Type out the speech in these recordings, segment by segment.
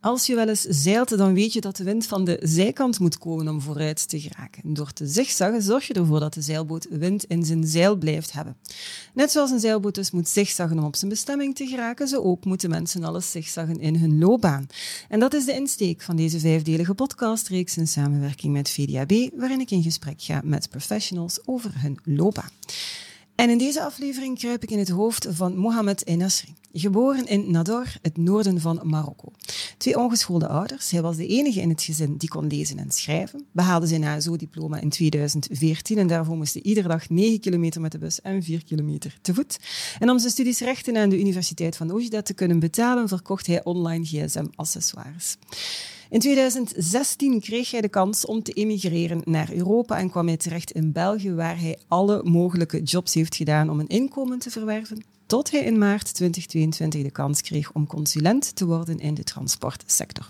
Als je wel eens zeilt, dan weet je dat de wind van de zijkant moet komen om vooruit te geraken. Door te zigzaggen zorg je ervoor dat de zeilboot wind in zijn zeil blijft hebben. Net zoals een zeilboot dus moet zigzaggen om op zijn bestemming te geraken, zo ook moeten mensen alles zigzaggen in hun loopbaan. En dat is de insteek van deze vijfdelige podcastreeks in samenwerking met VDAB, waarin ik in gesprek ga met professionals over hun loopbaan. En in deze aflevering kruip ik in het hoofd van Mohamed Enasri. Geboren in Nador, het noorden van Marokko. Twee ongeschoolde ouders. Hij was de enige in het gezin die kon lezen en schrijven. Behaalde zijn HSO-diploma in 2014 en daarvoor moest hij iedere dag 9 kilometer met de bus en 4 kilometer te voet. En om zijn studies rechten aan de Universiteit van Oujda te kunnen betalen, verkocht hij online gsm-accessoires. In 2016 kreeg hij de kans om te emigreren naar Europa en kwam hij terecht in België, waar hij alle mogelijke jobs heeft gedaan om een inkomen te verwerven, tot hij in maart 2022 de kans kreeg om consulent te worden in de transportsector.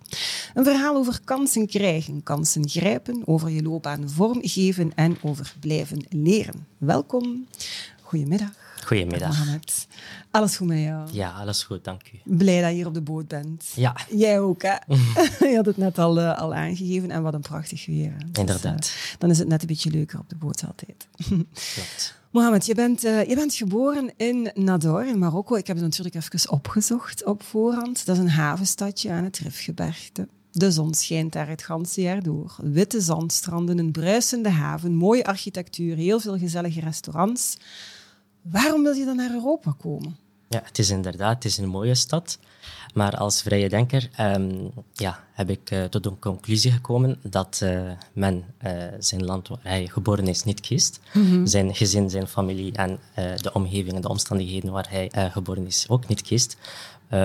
Een verhaal over kansen krijgen, kansen grijpen, over je loopbaan vormgeven en over blijven leren. Welkom. Goedemiddag. Goedemiddag. Mohamed. Alles goed met jou? Ja, alles goed, dank u. Blij dat je hier op de boot bent. Ja. Jij ook, hè? je had het net al, uh, al aangegeven en wat een prachtig weer. Dus, Inderdaad. uh, dan is het net een beetje leuker op de boot altijd. Klopt. Mohamed, je bent, uh, je bent geboren in Nador, in Marokko. Ik heb het natuurlijk even opgezocht op voorhand. Dat is een havenstadje aan het Rifgebergte. De zon schijnt daar het ganse jaar door. Witte zandstranden, een bruisende haven, mooie architectuur, heel veel gezellige restaurants. Waarom wil je dan naar Europa komen? Ja, het is inderdaad het is een mooie stad. Maar als vrije denker um, ja, heb ik uh, tot de conclusie gekomen dat uh, men uh, zijn land waar hij geboren is niet kiest. Mm -hmm. Zijn gezin, zijn familie en de omgeving en de omstandigheden waar hij geboren is ook niet kiest.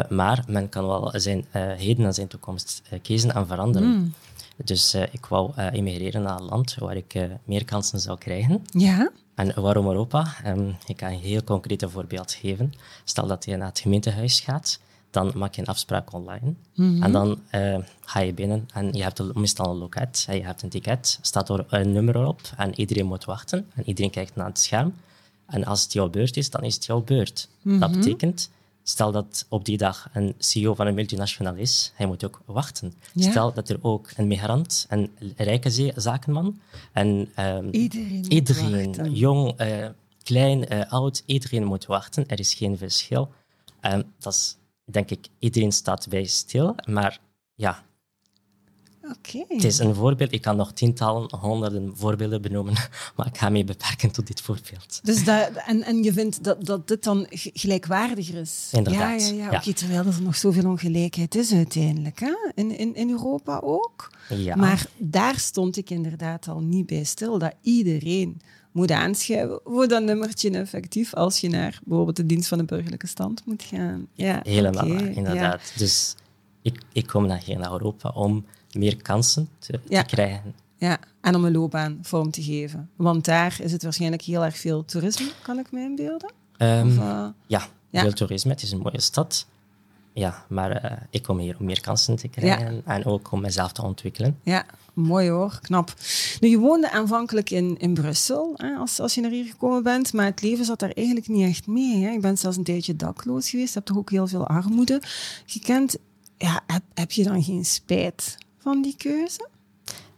maar men kan wel zijn heden en zijn toekomst kiezen en veranderen. Mm. Dus ik wou emigreren naar een land waar ik meer kansen zou krijgen. Ja. En waarom Europa? Um, ik kan een heel concreet voorbeeld geven. Stel dat je naar het gemeentehuis gaat, dan maak je een afspraak online. Mm -hmm. En dan uh, ga je binnen en je hebt meestal een loket. Je hebt een ticket, staat er een nummer op en iedereen moet wachten. En iedereen kijkt naar het scherm. En als het jouw beurt is, dan is het jouw beurt. Mm -hmm. Dat betekent, stel dat op die dag een CEO van een multinational is, hij moet ook wachten. Ja. Stel dat er ook een migrant, een rijke zakenman, en um, iedereen, iedereen jong, uh, klein, uh, oud, iedereen moet wachten. Er is geen verschil. Um, dat is, denk ik, iedereen staat bij stil, maar ja. Okay. Het is een voorbeeld. Ik kan nog tientallen, honderden voorbeelden benoemen, maar ik ga me beperken tot dit voorbeeld. Dus dat, en, en je vindt dat, dat dit dan gelijkwaardiger is? Inderdaad. Ja, ja, ja. ja. Okay, terwijl er nog zoveel ongelijkheid is uiteindelijk, hè? In, in, in Europa ook. Ja. Maar daar stond ik inderdaad al niet bij stil, dat iedereen moet aanschuiven voor dat nummertje effectief als je naar bijvoorbeeld de dienst van de burgerlijke stand moet gaan. Ja, Helemaal, okay, inderdaad. Dus ik, ik kom naar hier naar Europa om meer kansen te, ja. te krijgen. Ja, en om een loopbaan vorm te geven. Want daar is het waarschijnlijk heel erg veel toerisme, kan ik me inbeelden? Um, of, uh, ja, ja, veel toerisme. Het is een mooie stad. Ja, maar uh, ik kom hier om meer kansen te krijgen ja. en ook om mezelf te ontwikkelen. Ja, mooi hoor, knap. Nu, je woonde aanvankelijk in, in Brussel, hè, als, als je naar hier gekomen bent, maar het leven zat daar eigenlijk niet echt mee. Hè. Je bent zelfs een tijdje dakloos geweest, je hebt toch ook heel veel armoede gekend. Ja, heb, heb je dan geen spijt van die keuze?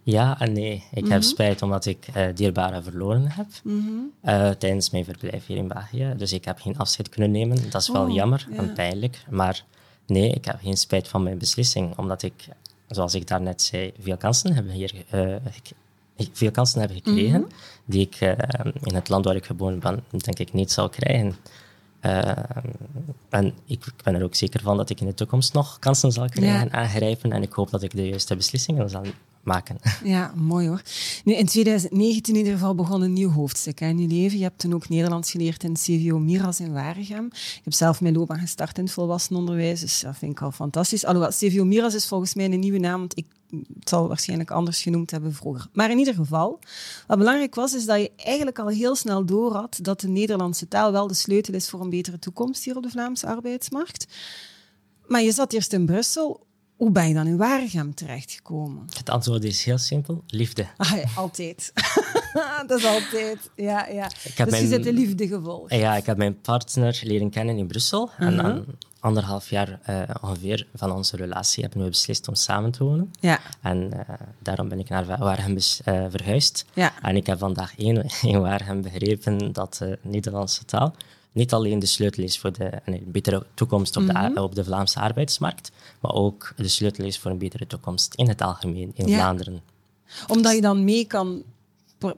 Ja en nee. Ik mm -hmm. heb spijt omdat ik uh, dierbaren verloren heb mm -hmm. uh, tijdens mijn verblijf hier in België. Dus ik heb geen afscheid kunnen nemen. Dat is wel Oh, jammer ja. en pijnlijk. Maar nee, ik heb geen spijt van mijn beslissing. Omdat ik, zoals ik daarnet zei, veel kansen heb, hier, uh, ik, veel kansen heb gekregen. Mhm. Die ik eh, in het land waar ik geboren ben, denk ik niet zou krijgen. Uh, en ik, ik, ben er ook zeker van dat ik in de toekomst nog kansen zal krijgen Ja. en aangrijpen. En ik hoop dat ik de juiste beslissingen zal maken. Ja, mooi hoor. Nu, in 2019 in ieder geval begon een nieuw hoofdstuk in je leven. Je hebt toen ook Nederlands geleerd in CVO Miras in Waregem. Ik heb zelf mijn loopbaan gestart in het volwassenenonderwijs, dus dat vind ik al fantastisch. Alhoewel, CVO Miras is volgens mij een nieuwe naam, want ik het zal waarschijnlijk anders genoemd hebben vroeger. Maar in ieder geval, wat belangrijk was, is dat je eigenlijk al heel snel door had dat de Nederlandse taal wel de sleutel is voor een betere toekomst hier op de Vlaamse arbeidsmarkt. Maar je zat eerst in Brussel. Hoe ben je dan in Waregem terechtgekomen? Het antwoord is heel simpel: liefde. Ah, ja, altijd. dat is altijd. Ja, ja. dus mijn, je zit de liefde gevolgd. Ja, ik heb mijn partner leren kennen in Brussel. En mhm. dan anderhalf jaar uh, ongeveer van onze relatie hebben we beslist om samen te wonen. Ja. En uh, daarom ben ik naar Waregem uh, verhuisd. Ja. En ik heb vandaag één in Waregem begrepen dat de Nederlandse taal niet alleen de sleutel is voor de, een betere toekomst op, de, mhm. op de Vlaamse arbeidsmarkt, maar ook de sleutel is voor een betere toekomst in het algemeen in Vlaanderen. Omdat je dan mee kan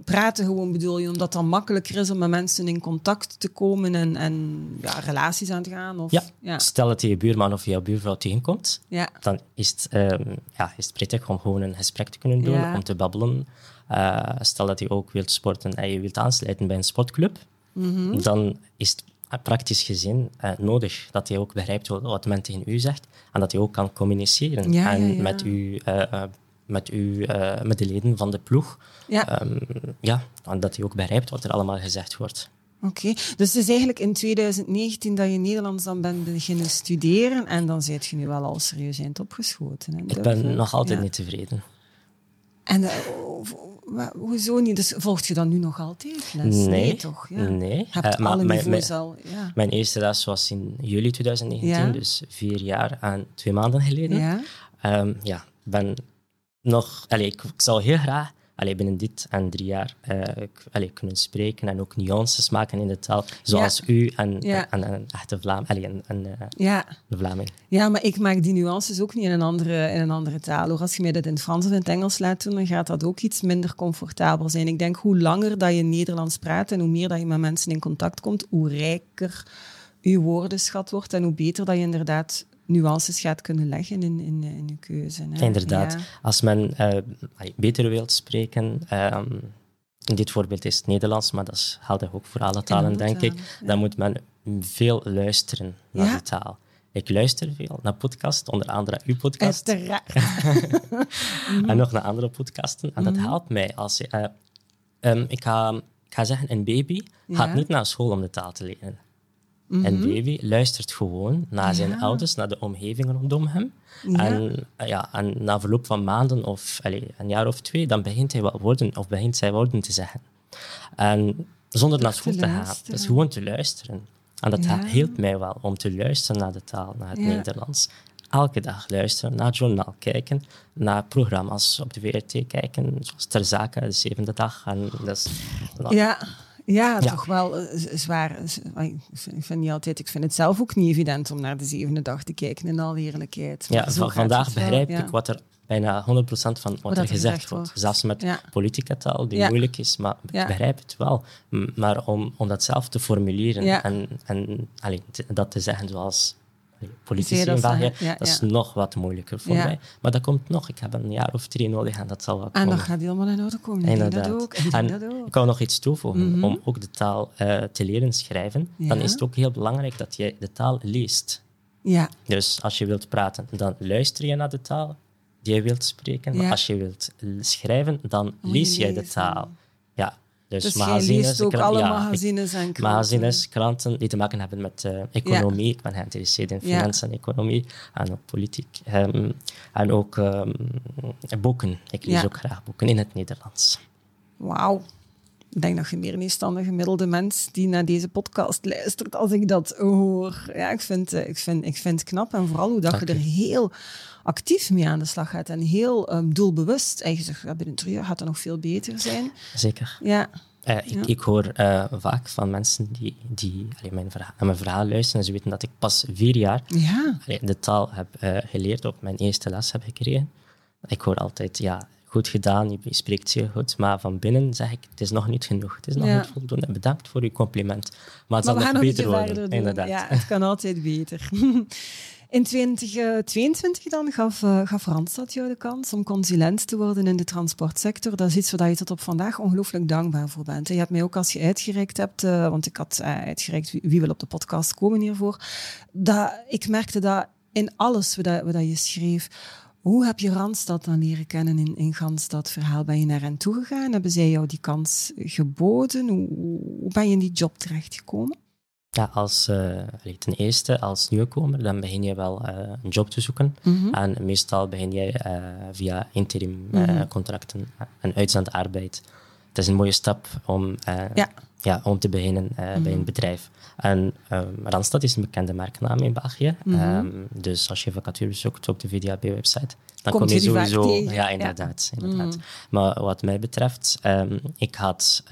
praten gewoon bedoel je, omdat het dan makkelijker is om met mensen in contact te komen en, en ja, relaties aan te gaan? Of, ja. stel dat je je buurman of je buurvrouw tegenkomt, ja. dan is het, um, ja, is het prettig om gewoon een gesprek te kunnen doen, om te babbelen. Uh, stel dat je ook wilt sporten en je wilt aansluiten bij een sportclub, mm dan is het praktisch gezien uh, nodig dat hij ook begrijpt wat men tegen u zegt en dat hij ook kan communiceren en met u uh, met, u, met de leden van de ploeg. Ja. Um, ja, dat hij ook begrijpt wat er allemaal gezegd wordt. Oké, dus het is eigenlijk in 2019 dat je Nederlands dan bent beginnen studeren en dan zit je nu wel al serieus eind opgeschoten. Hè? Ik ben nog altijd niet tevreden. En uh, hoezo niet? Dus volgt je dan nu nog altijd les? Nee, nee toch? Ja. Nee. Hebt uh, alle niveaus al, ja. Mijn eerste les was in juli 2019, dus vier jaar en twee maanden geleden. Ja. Um, ja, ben nog, allez, ik, ik, zou heel graag allez, binnen dit en drie jaar uh, allez, kunnen spreken en ook nuances maken in de taal, zoals u en, en, een echte Vlaam, allez, een, een, uh, ja. een Vlaming. Ja, maar ik maak die nuances ook niet in een andere, in een andere taal. Hoor. Als je mij dat in het Frans of in het Engels laat doen, dan gaat dat ook iets minder comfortabel zijn. Ik denk, hoe langer dat je Nederlands praat en hoe meer dat je met mensen in contact komt, hoe rijker je woordenschat wordt en hoe beter dat je inderdaad nuances gaat kunnen leggen in, in, in je keuze. Hè. Inderdaad. Als men uh, beter wilt spreken, in dit voorbeeld is het Nederlands, maar dat geldt ook voor alle talen, denk ik, dan moet men veel luisteren naar ja. de taal. Ik luister veel naar podcasts, onder andere uw podcast. en nog naar andere podcasten. En dat mhm. helpt mij. Als, uh, um, ik, ga, ik ga zeggen, een baby gaat niet naar school om de taal te leren. En mhm. baby luistert gewoon naar zijn ouders, naar de omgeving rondom hem. En, eh, ja, en na verloop van maanden of allez, een jaar of twee, dan begint hij wat woorden, of begint zij woorden te zeggen. En zonder naar school te, gaan. Dus gewoon te luisteren. En dat ja. hielp mij wel om te luisteren naar de taal, naar het Nederlands. Elke dag luisteren, naar het journaal kijken, naar programma's op de VRT kijken, zoals Ter Zake, de zevende dag. En dus, ja. Ja, toch wel uh, zwaar. Ik vind, niet altijd, ik vind het zelf ook niet evident om naar de zevende dag te kijken, in alle eerlijkheid. Ja, vandaag begrijp ik wat er bijna 100% van wat, er gezegd wordt. Zelfs met ja. politieke taal, die moeilijk is, maar ik begrijp het wel. Maar om, om dat zelf te formuleren en, en allee, dat te zeggen zoals politici in België, dat is nog wat moeilijker voor mij. Maar dat komt nog. Ik heb een jaar of drie nodig en dat zal wel komen. En dat gaat helemaal in orde komen. Ik dat ook. Ik, en dat ook. ik wou nog iets toevoegen. Mhm. Om ook de taal uh, te leren schrijven, dan is het ook heel belangrijk dat je de taal leest. Ja. Dus als je wilt praten, dan luister je naar de taal die je wilt spreken. Maar als je wilt schrijven, dan lees je de taal. Ja, dus, dus magazines, ook alle magazines en kranten. Magazines, kranten die te maken hebben met uh, economie. Ik ben geïnteresseerd in financiën en economie en ook politiek. Um, en ook um, boeken. Ik lees ook graag boeken in het Nederlands. Wauw. Ik denk dat je meer is dan een gemiddelde mens die naar deze podcast luistert als ik dat hoor. Ja, ik vind, uh, ik vind, ik vind het knap en vooral hoe dat je er heel actief mee aan de slag gaat en heel um, doelbewust. Eigenlijk ja, binnen drie jaar gaat dat nog veel beter zijn. Zeker. Ja. Uh, ik, ik, hoor uh, vaak van mensen die, die allee, mijn verhaal, naar mijn verhaal luisteren en ze weten dat ik pas vier jaar ja. allee, de taal heb uh, geleerd, op mijn eerste les heb gekregen. Ik hoor altijd, ja, goed gedaan, je spreekt zeer goed, maar van binnen zeg ik, het is nog niet genoeg, het is nog niet voldoende. Bedankt voor uw compliment. Maar het maar zal nog beter worden, inderdaad. Ja, het kan altijd beter. In 2022 dan gaf, uh, gaf Randstad jou de kans om consulent te worden in de transportsector. Dat is iets waar je tot op vandaag ongelooflijk dankbaar voor bent. Je hebt mij ook als je uitgereikt hebt, uh, want ik had uitgereikt wie, wil op de podcast komen hiervoor, dat, ik merkte dat in alles wat, wat je schreef, hoe heb je Randstad dan leren kennen in, in dat verhaal? Ben je naar hen toegegaan? Hebben zij jou die kans geboden? Hoe, hoe ben je in die job terechtgekomen? Ja, als, uh, ten eerste als nieuwkomer, dan begin je wel uh, een job te zoeken. Mm -hmm. En meestal begin je uh, via interim mm -hmm. contracten en uitzendarbeid. Het is een mooie stap om, ja. Ja, om te beginnen mm -hmm. bij een bedrijf. En um, Randstad is een bekende merknaam in België. um, dus als je vacature zoekt op de VDAB-website, dan Komt kom je sowieso... Ja, inderdaad. Ja. inderdaad. Maar wat mij betreft, um, ik had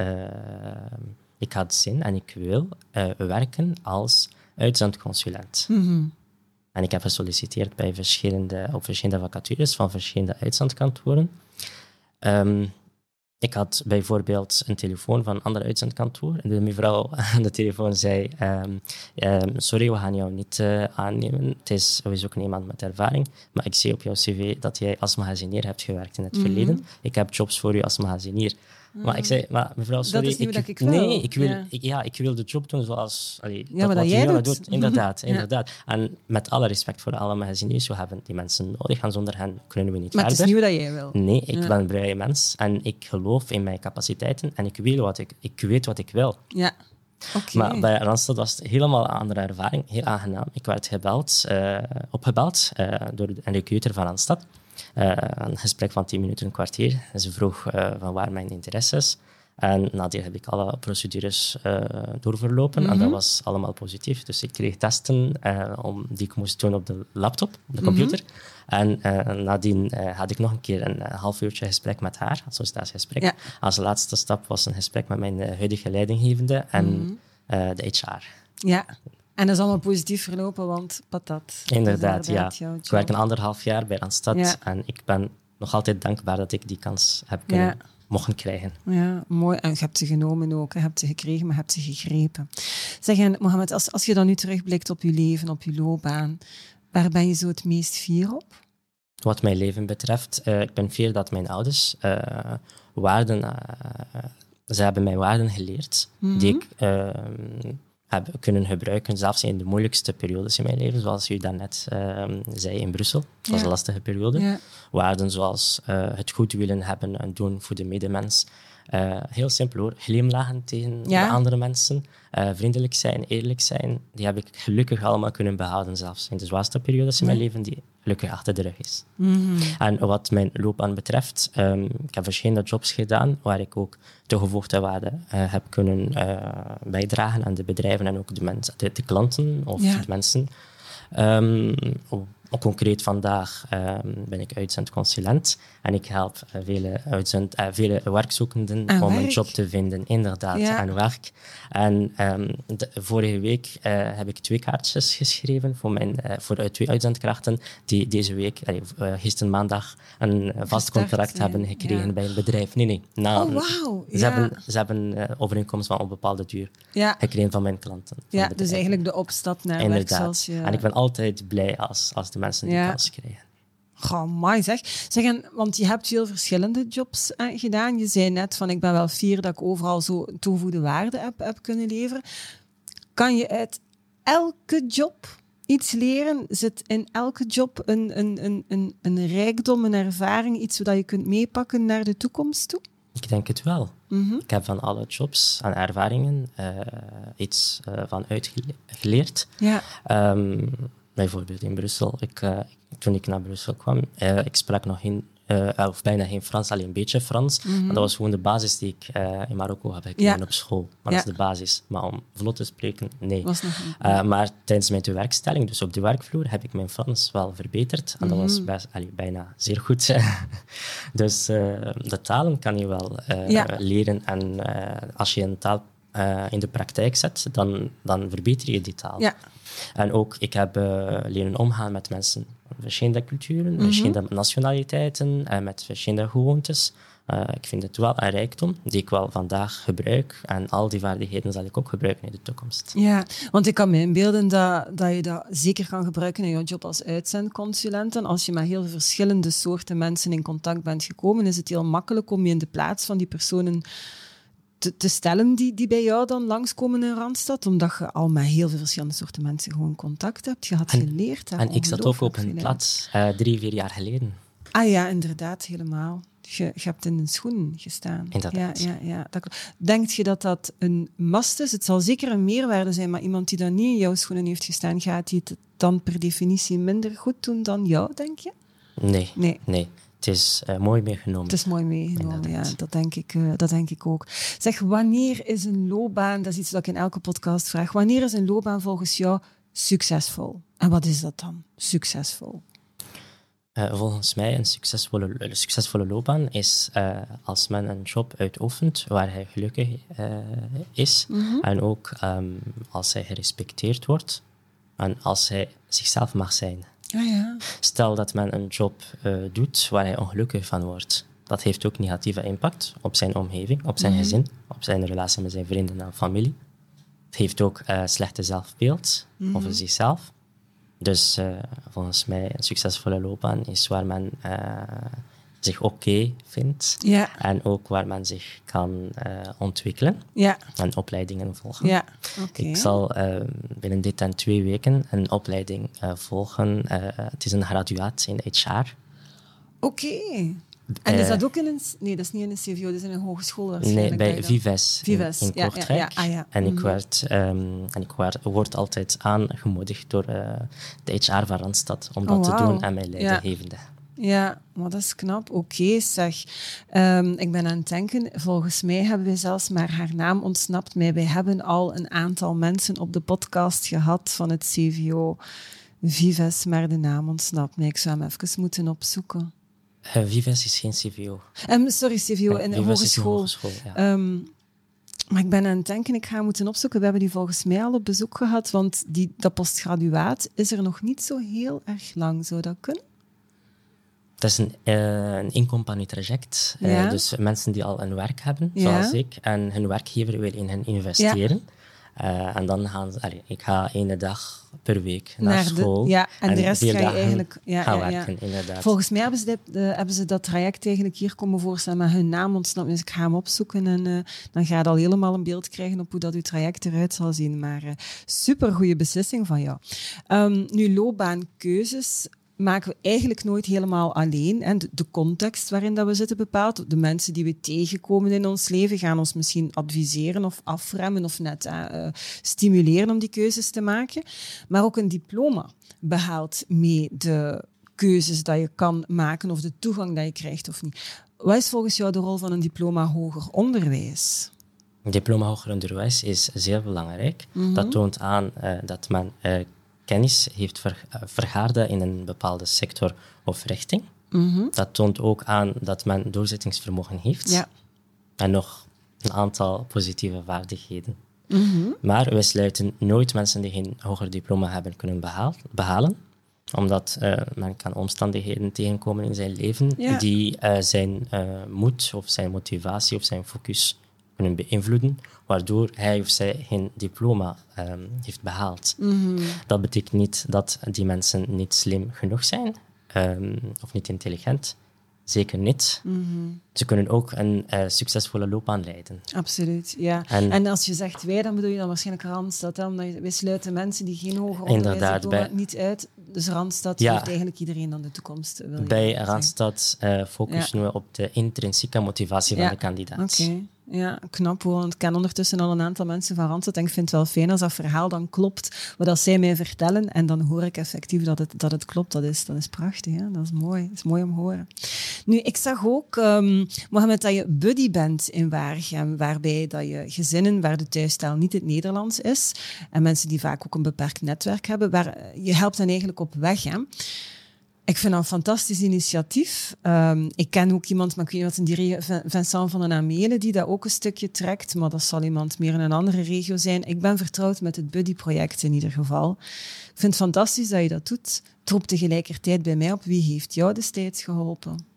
ik had zin en ik wil uh, werken als uitzendconsulent. Mm -hmm. En ik heb gesolliciteerd bij verschillende, op verschillende vacatures van verschillende uitzendkantoren. Um, ik had bijvoorbeeld een telefoon van een ander uitzendkantoor. En de mevrouw aan de telefoon zei: um, um, Sorry, we gaan jou niet uh, aannemen. Het is sowieso ook iemand met ervaring. Maar ik zie op jouw cv dat jij als magazinier hebt gewerkt in het Mhm. verleden. Ik heb jobs voor u als magazinier. Maar ik zei, maar mevrouw, sorry. is niet wat ik wil. Nee, ik wil, Ja. Ik, ja, ik wil de job doen zoals allee, Ja, maar dat wat jij Johanna doet. Inderdaad, Ja. inderdaad. En met alle respect voor alle magaziniers, we hebben die mensen nodig. En zonder hen kunnen we niet Maar het is verder. niet wat jij wil. Nee, ik ben een vrije mens en ik geloof in mijn capaciteiten en ik weet wat ik, ik, weet wat ik wil. Ja. Oké. Maar bij Randstad was het helemaal een andere ervaring, heel aangenaam. Ik werd gebeld, eh, opgebeld eh, door een recruiter van Randstad. Eh, een gesprek van 10 minuten, een kwartier. En ze vroeg eh, van waar mijn interesse is. En nadien heb ik alle procedures eh, doorverlopen en Mhm. dat was allemaal positief. Dus ik kreeg testen om, die ik moest doen op de laptop, op Mhm. de computer. En nadien had ik nog een keer een half uurtje gesprek met haar, een sollicitatiegesprek. Ja. Als laatste stap was een gesprek met mijn huidige leidinggevende en Mhm. de HR. Ja. En dat is allemaal positief verlopen, want patat. Is Inderdaad, ja. Ik werk een anderhalf jaar bij Randstad Ja. en ik ben nog altijd dankbaar dat ik die kans heb kunnen Ja. mogen krijgen. Ja, mooi. En je hebt ze genomen ook. Je hebt ze gekregen, maar je hebt ze gegrepen. Zeg, en Mohammed, als, als je dan nu terugblikt op je leven, op je loopbaan, waar ben je zo het meest fier op? Wat mijn leven betreft, eh, ik ben fier dat mijn ouders eh, waarden, eh, ze hebben mij waarden geleerd die ik heb kunnen gebruiken, zelfs in de moeilijkste periodes in mijn leven, zoals u daarnet eh, zei in Brussel. Het was Ja. een lastige periode. Ja. Waarden zoals eh, het goed willen hebben en doen voor de medemens. Eh, heel simpel hoor, glimlachen tegen Ja. de andere mensen, eh, vriendelijk zijn, eerlijk zijn. Die heb ik gelukkig allemaal kunnen behouden, zelfs in de zwaarste periodes in mijn leven, die gelukkig achter de rug is. Mhm. En wat mijn loopbaan betreft, um, ik heb verschillende jobs gedaan waar ik ook toegevoegde waarde uh, heb kunnen bijdragen aan de bedrijven en ook de, mensen, de, de klanten of Ja. de mensen. Um, concreet vandaag um, ben ik uitzendconsulent en ik help uh, vele, uitzend, uh, vele werkzoekenden aan om werk. een job te vinden, inderdaad, Ja. aan werk. En um, de, vorige week uh, heb ik twee kaartjes geschreven voor, mijn, voor twee uitzendkrachten die deze week, gisteren maandag, een vast contract hebben gekregen ja. bij een bedrijf. Nee, nee. Na, Oh. Ze Ja. hebben, ze hebben overeenkomst van een bepaalde duur Ja, gekregen van mijn klanten. van ja dus eigenlijk de opstap naar werk Inderdaad. je... En ik ben altijd blij als, als de mensen die Ja. kans krijgen. Goh, zeg. zeg en, want je hebt veel verschillende jobs eh, gedaan. Je zei net van ik ben wel fier dat ik overal zo toegevoegde waarde heb, heb kunnen leveren. Kan je uit elke job iets leren? Zit in elke job een, een, een, een, een rijkdom, een ervaring, iets wat je kunt meepakken naar de toekomst toe? Ik denk het wel. Mhm. Ik heb van alle jobs en ervaringen uh, iets uh, van uitgeleerd. Ja. Um, bijvoorbeeld in Brussel. Ik, uh, toen ik naar Brussel kwam, uh, ik sprak nog geen, uh, of bijna geen Frans, alleen een beetje Frans. Mhm. Maar dat was gewoon de basis die ik in Marokko heb gekregen Ja. op school. Maar Ja. dat is de basis. Maar om vlot te spreken, nee. Was nog niet. Maar tijdens mijn werkstelling, dus op de werkvloer, heb ik mijn Frans wel verbeterd. En dat was Mhm. best, allee, bijna zeer goed. dus de talen kan je wel Ja. leren. En als je een taal uh, in de praktijk zet, dan, dan verbeter je die taal. Ja. En ook, ik heb uh, leren omgaan met mensen. verschillende culturen, verschillende nationaliteiten en met verschillende gewoontes. Uh, ik vind het wel een rijkdom die ik wel vandaag gebruik. En al die vaardigheden zal ik ook gebruiken in de toekomst. Ja, want ik kan me inbeelden dat, dat je dat zeker kan gebruiken in je job als uitzendconsulent. En als je met heel verschillende soorten mensen in contact bent gekomen, is het heel makkelijk om je in de plaats van die personen te, te, stellen die, die bij jou dan langskomen in Randstad, omdat je al met heel veel verschillende soorten mensen gewoon contact hebt. Je had geleerd. En ik zat ook op een plaats uh, drie, vier jaar geleden. Ah ja, inderdaad, helemaal. Je, je hebt in een schoen gestaan. Inderdaad. Ja, ja, ja. Dat, denkt je dat dat een must is? Het zal zeker een meerwaarde zijn, maar iemand die dan niet in jouw schoenen heeft gestaan, gaat hij het dan per definitie minder goed doen dan jou, denk je? Nee. Nee. nee. Het is uh, mooi meegenomen. Het is mooi meegenomen, ja. Dat denk, ik, uh, dat denk ik ook. Zeg, wanneer is een loopbaan, dat is iets dat ik in elke podcast vraag, wanneer is een loopbaan volgens jou succesvol? En wat is dat dan, succesvol? Uh, volgens mij een succesvolle, een succesvolle loopbaan is uh, als men een job uitoefent waar hij gelukkig uh, is mm -hmm. en ook um, als hij gerespecteerd wordt en als hij zichzelf mag zijn. Ah, ja. Stel dat men een job doet waar hij ongelukkig van wordt. Dat heeft ook negatieve impact op zijn omgeving, op zijn mm -hmm. gezin, op zijn relatie met zijn vrienden en familie. Het heeft ook slechte zelfbeeld mm -hmm. over zichzelf. Dus uh, volgens mij een succesvolle loopbaan is waar men uh, zich oké okay vindt. Ja. En ook waar men zich kan uh, ontwikkelen. Ja. En opleidingen volgen. Ja. Okay. Ik zal binnen dit en twee weken een opleiding volgen. het is een graduaat in HR. Oké. Okay. En is dat ook in een... Nee, dat is niet in een CVO, dat is in een hogeschool. Nee, bij Vives, Vives in, in ja, Kortrijk. Ja, ja, ah, ja. En ik, Mhm. werd, um, en ik werd, word altijd aangemoedigd door uh, de HR van Randstad om dat Oh, te wauw. doen en mijn leidinggevende. Ja, maar dat is knap. Oké, zeg. Ehm, ik ben aan het denken, volgens mij hebben we zelfs, maar haar naam ontsnapt mij. Wij hebben al een aantal mensen op de podcast gehad van het CVO Vives, maar de naam ontsnapt mij. Ik zou hem even moeten opzoeken. Uh, Vives is geen CVO. Um, sorry, CVO, in de hogeschool. hogeschool ja. Um, maar ik ben aan het denken, ik ga moeten opzoeken. We hebben die volgens mij al op bezoek gehad, want die, dat postgraduaat is er nog niet zo heel erg lang. Zou dat kunnen? Dat is een, uh, een incompagnie traject. Uh, Ja. dus mensen die al een werk hebben, Ja. zoals ik, en hun werkgever wil in hen investeren. Uh, en dan gaan ze, allee, ik ga ene dag per week naar, Naar de- school. ja, en de rest ga je eigenlijk- ja, gaan ja, ja. werken, inderdaad. Volgens mij hebben ze, dit, eh, hebben ze dat traject eigenlijk hier komen voorstellen, maar hun naam ontsnapt. Dus ik ga hem opzoeken en eh, dan ga je al helemaal een beeld krijgen op hoe dat uw traject eruit zal zien. Maar eh super goede beslissing van jou. Ehm, nu, loopbaankeuzes maken we eigenlijk nooit helemaal alleen. En de, context waarin dat we zitten bepaalt. De mensen die we tegenkomen in ons leven gaan ons misschien adviseren of afremmen of net eh, eh, stimuleren om die keuzes te maken. Maar ook een diploma behaalt mee de keuzes dat je kan maken of de toegang dat je krijgt of niet. Wat is volgens jou de rol van een diploma hoger onderwijs? Een diploma hoger onderwijs is zeer belangrijk. Mhm. Dat toont aan uh, dat men uh, kennis heeft ver, uh, vergaard in een bepaalde sector of richting. Mhm. Dat toont ook aan dat men doorzettingsvermogen heeft. Ja. En nog een aantal positieve vaardigheden. Mhm. Maar we sluiten nooit mensen die geen hoger diploma hebben kunnen behaal, behalen omdat uh, men kan omstandigheden tegenkomen in zijn leven Ja. die uh, zijn uh, moed of zijn motivatie of zijn focus kunnen beïnvloeden, waardoor hij of zij geen diploma um, heeft behaald. Mhm. Dat betekent niet dat die mensen niet slim genoeg zijn um, of niet intelligent. Zeker niet. Mhm. Ze kunnen ook een uh, succesvolle loopbaan leiden. Absoluut, ja. En- En, als je zegt wij, dan bedoel je dan waarschijnlijk Randstad. Hè? Omdat wij sluiten mensen die geen hoger onderwijs bij- niet uit. Dus Randstad Ja. heeft eigenlijk iedereen dan de toekomst. Wil Bij. Randstad uh, focussen we op de intrinsieke motivatie Ja. van de kandidaat. Oké, ja, knap hoor. Ik ken ondertussen al een aantal mensen van Randstad en ik vind het wel fijn als dat verhaal dan klopt, wat dat zij mij vertellen. En dan hoor ik effectief dat het, dat het klopt. Dat is, dat is prachtig, hè? dat is mooi. Dat is mooi om te horen. Nu, ik zag ook, ehm Mohamed, dat je buddy bent in Waregem, waarbij dat je gezinnen waar de thuistaal niet het Nederlands is, en mensen die vaak ook een beperkt netwerk hebben, waar, je helpt hen eigenlijk op weg. Hè? Ik vind dat een fantastisch initiatief. Um, ik ken ook iemand, maar ik weet niet wat in die regio, Vincent van den Amelen, die dat ook een stukje trekt, maar dat zal iemand meer in een andere regio zijn. Ik ben vertrouwd met het Buddy-project in ieder geval. Ik vind het fantastisch dat je dat doet. Het roept tegelijkertijd bij mij op, wie heeft jou destijds geholpen?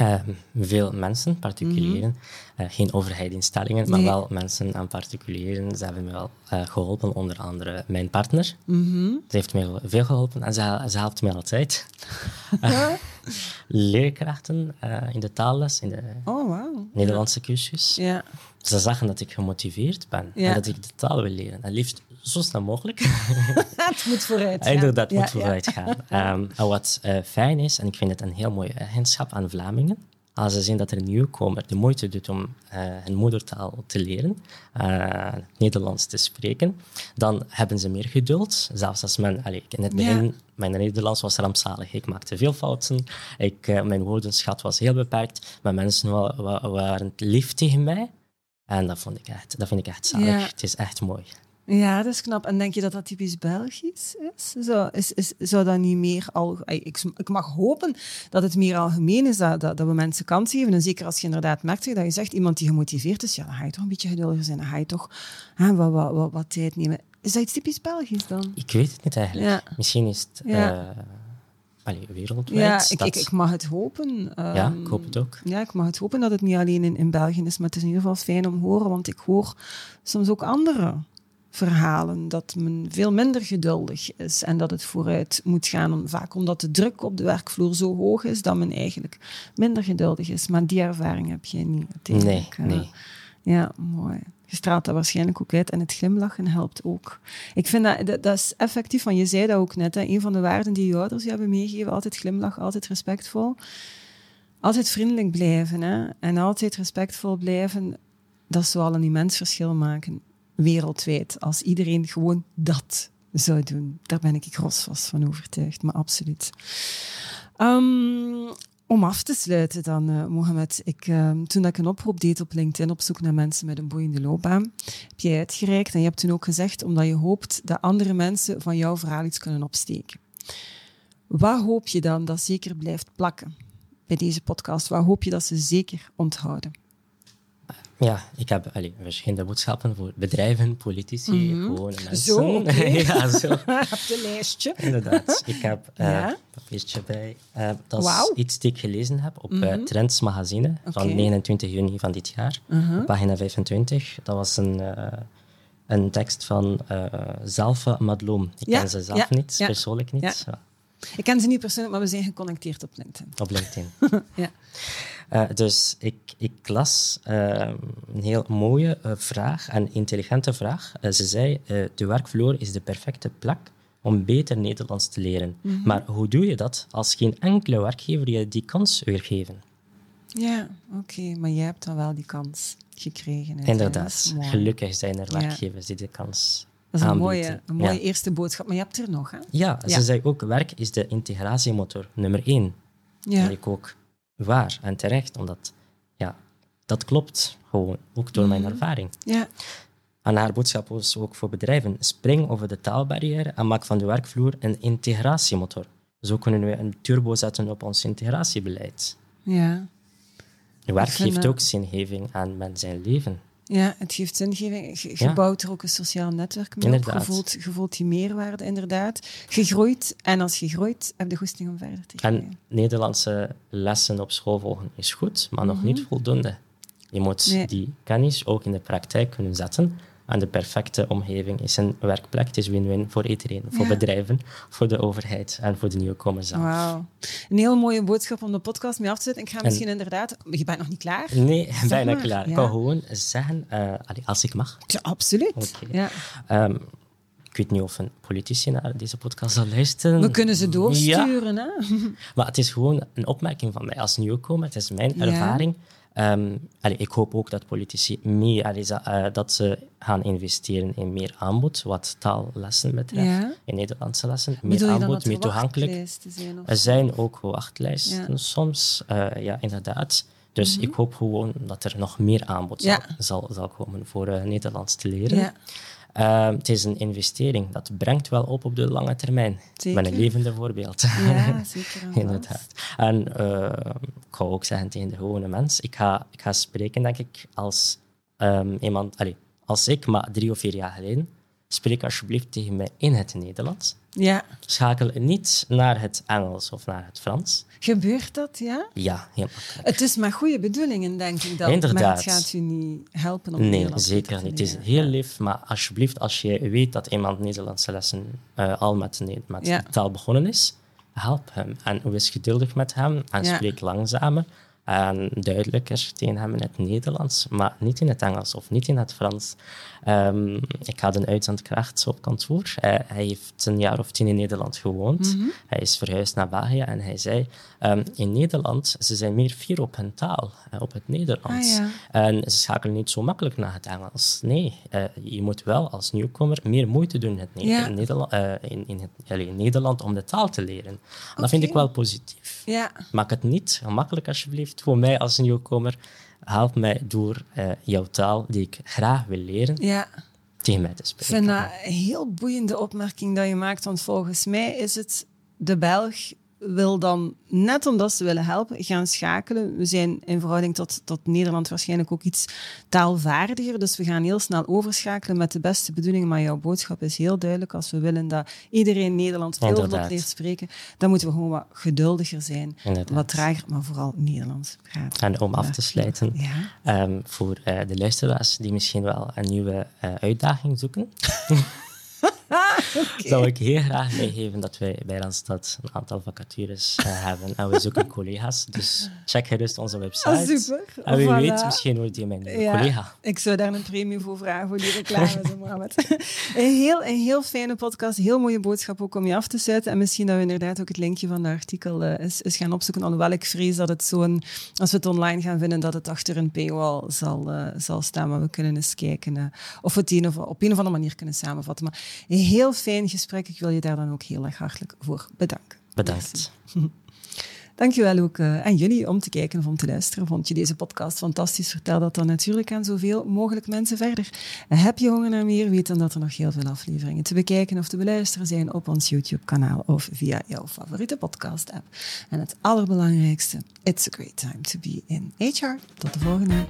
Uh, veel mensen, particulieren. Mm uh, geen overheidinstellingen, maar wel mensen aan particulieren. Ze hebben me wel uh, geholpen, onder andere mijn partner. -hmm. Ze heeft mij veel geholpen en ze, ze helpt mij altijd. leerkrachten in de taalles, in de oh, wow. Nederlandse cursus. Ja. Ze zagen dat ik gemotiveerd ben en dat ik de taal wil leren. En liefst zo snel mogelijk. het moet vooruit gaan. Inderdaad, het moet vooruit gaan. Um, wat uh, fijn is, en ik vind het een heel mooie eigenschap aan Vlamingen, als ze zien dat er een nieuwkomer de moeite doet om uh, hun moedertaal te leren, uh, Nederlands te spreken, dan hebben ze meer geduld. Zelfs als men, allez, in het begin, ja. mijn Nederlands was rampzalig. Ik maakte veel fouten. Ik, uh, mijn woordenschat was heel beperkt. Maar mensen wa wa waren lief tegen mij. En dat, vond ik echt, dat vind ik echt zalig. Ja. Het is echt mooi. Ja, dat is knap. En denk je dat dat typisch Belgisch is? Zo, is, is zou dat niet meer al... Ik, ik mag hopen dat het meer algemeen is, dat, dat, dat, we mensen kans geven. En zeker als je inderdaad merkt dat je zegt, iemand die gemotiveerd is, ja, dan ga je toch een beetje geduldiger zijn. Dan ga je toch hè, wat, wat, wat, wat, tijd nemen. Is dat iets typisch Belgisch dan? Ik weet het niet eigenlijk. Ja. Misschien is het... Ja. Uh, Allee, wereldwijd. Ja, ik, ik, ik, mag het hopen. Um, ja, ik hoop het ook. Ja, ik mag het hopen dat het niet alleen in, in België is, maar het is in ieder geval fijn om te horen, want ik hoor soms ook anderen verhalen dat men veel minder geduldig is en dat het vooruit moet gaan. Vaak omdat de druk op de werkvloer zo hoog is dat men eigenlijk minder geduldig is. Maar die ervaring heb jij niet. Nee, uh, nee. Ja, mooi. Je straalt dat waarschijnlijk ook uit en het glimlachen helpt ook. Ik vind dat, dat, is effectief, want je zei dat ook net, hè, een van de waarden die je ouders je hebben meegegeven, altijd glimlachen, altijd respectvol. Altijd vriendelijk blijven hè, en altijd respectvol blijven, dat zou al een immens verschil maken wereldwijd. Als iedereen gewoon dat zou doen. Daar ben ik grosvast van overtuigd, maar absoluut. Um, om af te sluiten dan, uh, Mohamed. Ik, uh, toen ik een oproep deed op LinkedIn op zoek naar mensen met een boeiende loopbaan, heb jij uitgereikt en je hebt toen ook gezegd omdat je hoopt dat andere mensen van jouw verhaal iets kunnen opsteken. Wat hoop je dan dat zeker blijft plakken bij deze podcast? Wat hoop je dat ze zeker onthouden? Ja, ik heb allee, verschillende boodschappen voor bedrijven, politici, mm -hmm. gewone mensen. Zo, okay. ja, zo. Op de lijstje. Inderdaad. Ik heb ja? een papiertje bij. Uh, dat is wow. iets die ik gelezen heb op mm -hmm. uh, Trends Magazine okay. van 29 juni van dit jaar, -huh. Mhm. pagina 25. Dat was een, een tekst van Zalfa Madloom. Ik ja. ken ze zelf niet, persoonlijk niet. Ik ken ze niet persoonlijk, maar we zijn geconnecteerd op LinkedIn. Op LinkedIn. ja. Uh, dus ik, ik las uh, een heel mooie uh, vraag, een intelligente vraag. ze zei, de werkvloer is de perfecte plek om beter Nederlands te leren. Mm -hmm. Maar hoe doe je dat als geen enkele werkgever je die kans wil geven? Ja, oké, okay, maar jij hebt dan wel die kans gekregen. Inderdaad, gelukkig zijn er werkgevers ja. die de kans dat is een mooie, een mooie ja. eerste boodschap, maar je hebt er nog, hè? Ja, ze zei ook, werk is de integratiemotor nummer één. Ja. Dat ik ook waar en terecht, omdat ja, dat klopt gewoon, ook door mijn mhm. ervaring. Ja. En haar boodschap was ook voor bedrijven, spring over de taalbarrière en maak van de werkvloer een integratiemotor. Zo kunnen we een turbo zetten op ons integratiebeleid. Ja. Werk geeft ook zingeving aan men zijn leven. Ja, het geeft zingeving. Je, bouwt er ook een sociaal netwerk mee op. Je voelt, je voelt die meerwaarde, inderdaad. Je groeit. En als je groeit, heb je de goesting om verder te gaan. En Nederlandse lessen op school volgen is goed, maar nog mm -hmm. niet voldoende. Je moet nee. die kennis ook in de praktijk kunnen zetten. En de perfecte omgeving is een werkplek. Het is win-win voor iedereen. Voor ja. bedrijven, voor de overheid en voor de nieuwkomers zelf. Wauw. Een heel mooie boodschap om de podcast mee af te zetten. Ik ga misschien en, inderdaad... Je bent nog niet klaar? Nee, zeg bijna maar. klaar. Ja. Ik kan gewoon zeggen, uh, als ik mag. Ja, absoluut. Okay. Ja. Um, ik weet niet of een politici naar deze podcast zal luisteren. We kunnen ze doorsturen. Ja. Hè? Maar het is gewoon een opmerking van mij als nieuwkomer. Het is mijn ervaring. Um, allee, ik hoop ook dat politici meer, allee, uh, dat ze gaan investeren in meer aanbod, wat taallessen betreft, ja. in Nederlandse lessen. Meer aanbod, meer toegankelijk. er zijn ook wachtlijsten ja. soms, uh, ja, inderdaad. Dus mm -hmm. ik hoop gewoon dat er nog meer aanbod zal, zal, zal komen voor uh, Nederlands te leren. Ehm, het is een investering. Dat brengt wel op op de lange termijn. Zeker. Ik ben een levende voorbeeld. Ja, zeker. Inderdaad. En eh, ik ga ook zeggen tegen de gewone mens, ik ga, ik ga spreken, denk ik, als ehm, iemand, allee, als ik, maar drie of vier jaar geleden, spreek alsjeblieft tegen mij in het Nederlands. Ja, Schakel niet naar het Engels of naar het Frans. gebeurt dat, ja? Ja, heel. Het is met goede bedoelingen, denk ik. Dat, Inderdaad. Maar het gaat u niet helpen om Nee, Nederlands zeker niet. Het is heel lief, maar alsjeblieft, als je weet dat iemand Nederlandse lessen eh, al met, met Ja. taal begonnen is, help hem. En wees geduldig met hem en Ja. spreek langzamer en duidelijker tegen hem in het Nederlands, maar niet in het Engels of niet in het Frans. Ehm, ik had een uitzendkracht op kantoor. Hij heeft een jaar of tien in Nederland gewoond. Mhm. Hij is verhuisd naar België en hij zei, ehm, in Nederland, ze zijn meer fier op hun taal, op het Nederlands. Ah, ja. En ze schakelen niet zo makkelijk naar het Engels. Nee, eh, je moet wel als nieuwkomer meer moeite doen in, het Ne- Ja. in, Nederland, eh, in, in, het, in Nederland om de taal te leren. En Dat vind ik wel positief. Ja, Maak het niet gemakkelijk alsjeblieft voor mij als nieuwkomer. Help mij door eh, jouw taal, die ik graag wil leren, ja. tegen mij te Ik spreken. vind dat een heel boeiende opmerking dat je maakt, want volgens mij is het de Belg wil dan, net omdat ze willen helpen, gaan schakelen. We zijn in verhouding tot, tot Nederland waarschijnlijk ook iets taalvaardiger, dus we gaan heel snel overschakelen met de beste bedoelingen, maar jouw boodschap is heel duidelijk. Als we willen dat iedereen Nederlands veel vlot leert spreken, dan moeten we gewoon wat geduldiger zijn, Inderdaad. wat trager, maar vooral Nederlands praten. En om af te sluiten, Ja. ehm, voor eh, de luisteraars die misschien wel een nieuwe eh, uitdaging zoeken, zou ik heel graag meegeven dat wij bij Randstad een aantal vacatures eh, hebben. En we zoeken collega's, dus check gerust onze website. Ah, super. En wie Voilà. weet, misschien wordt die mijn collega. Ik zou daar een premie voor vragen, voor die reclame. zo, Mohammed. een, heel, een heel fijne podcast, heel mooie boodschap ook om je af te sluiten. En misschien dat we inderdaad ook het linkje van de artikel eh, eens, eens gaan opzoeken. Alhoewel ik vrees dat het zo'n, als we het online gaan vinden, dat het achter een paywall zal, eh, zal staan. Maar we kunnen eens kijken of we het een of, op een of andere manier kunnen samenvatten. Maar een heel fijn gesprek. Ik wil je daar dan ook heel erg hartelijk voor bedanken. Bedankt. Dankjewel ook eh, aan jullie om te kijken of om te luisteren. Vond je deze podcast fantastisch? Vertel dat dan natuurlijk aan zoveel mogelijk mensen verder. En heb je honger naar meer? Weet dan dat er nog heel veel afleveringen te bekijken of te beluisteren zijn op ons YouTube-kanaal of via jouw favoriete podcast-app. En het allerbelangrijkste, it's a great time to be in HR. Tot de volgende.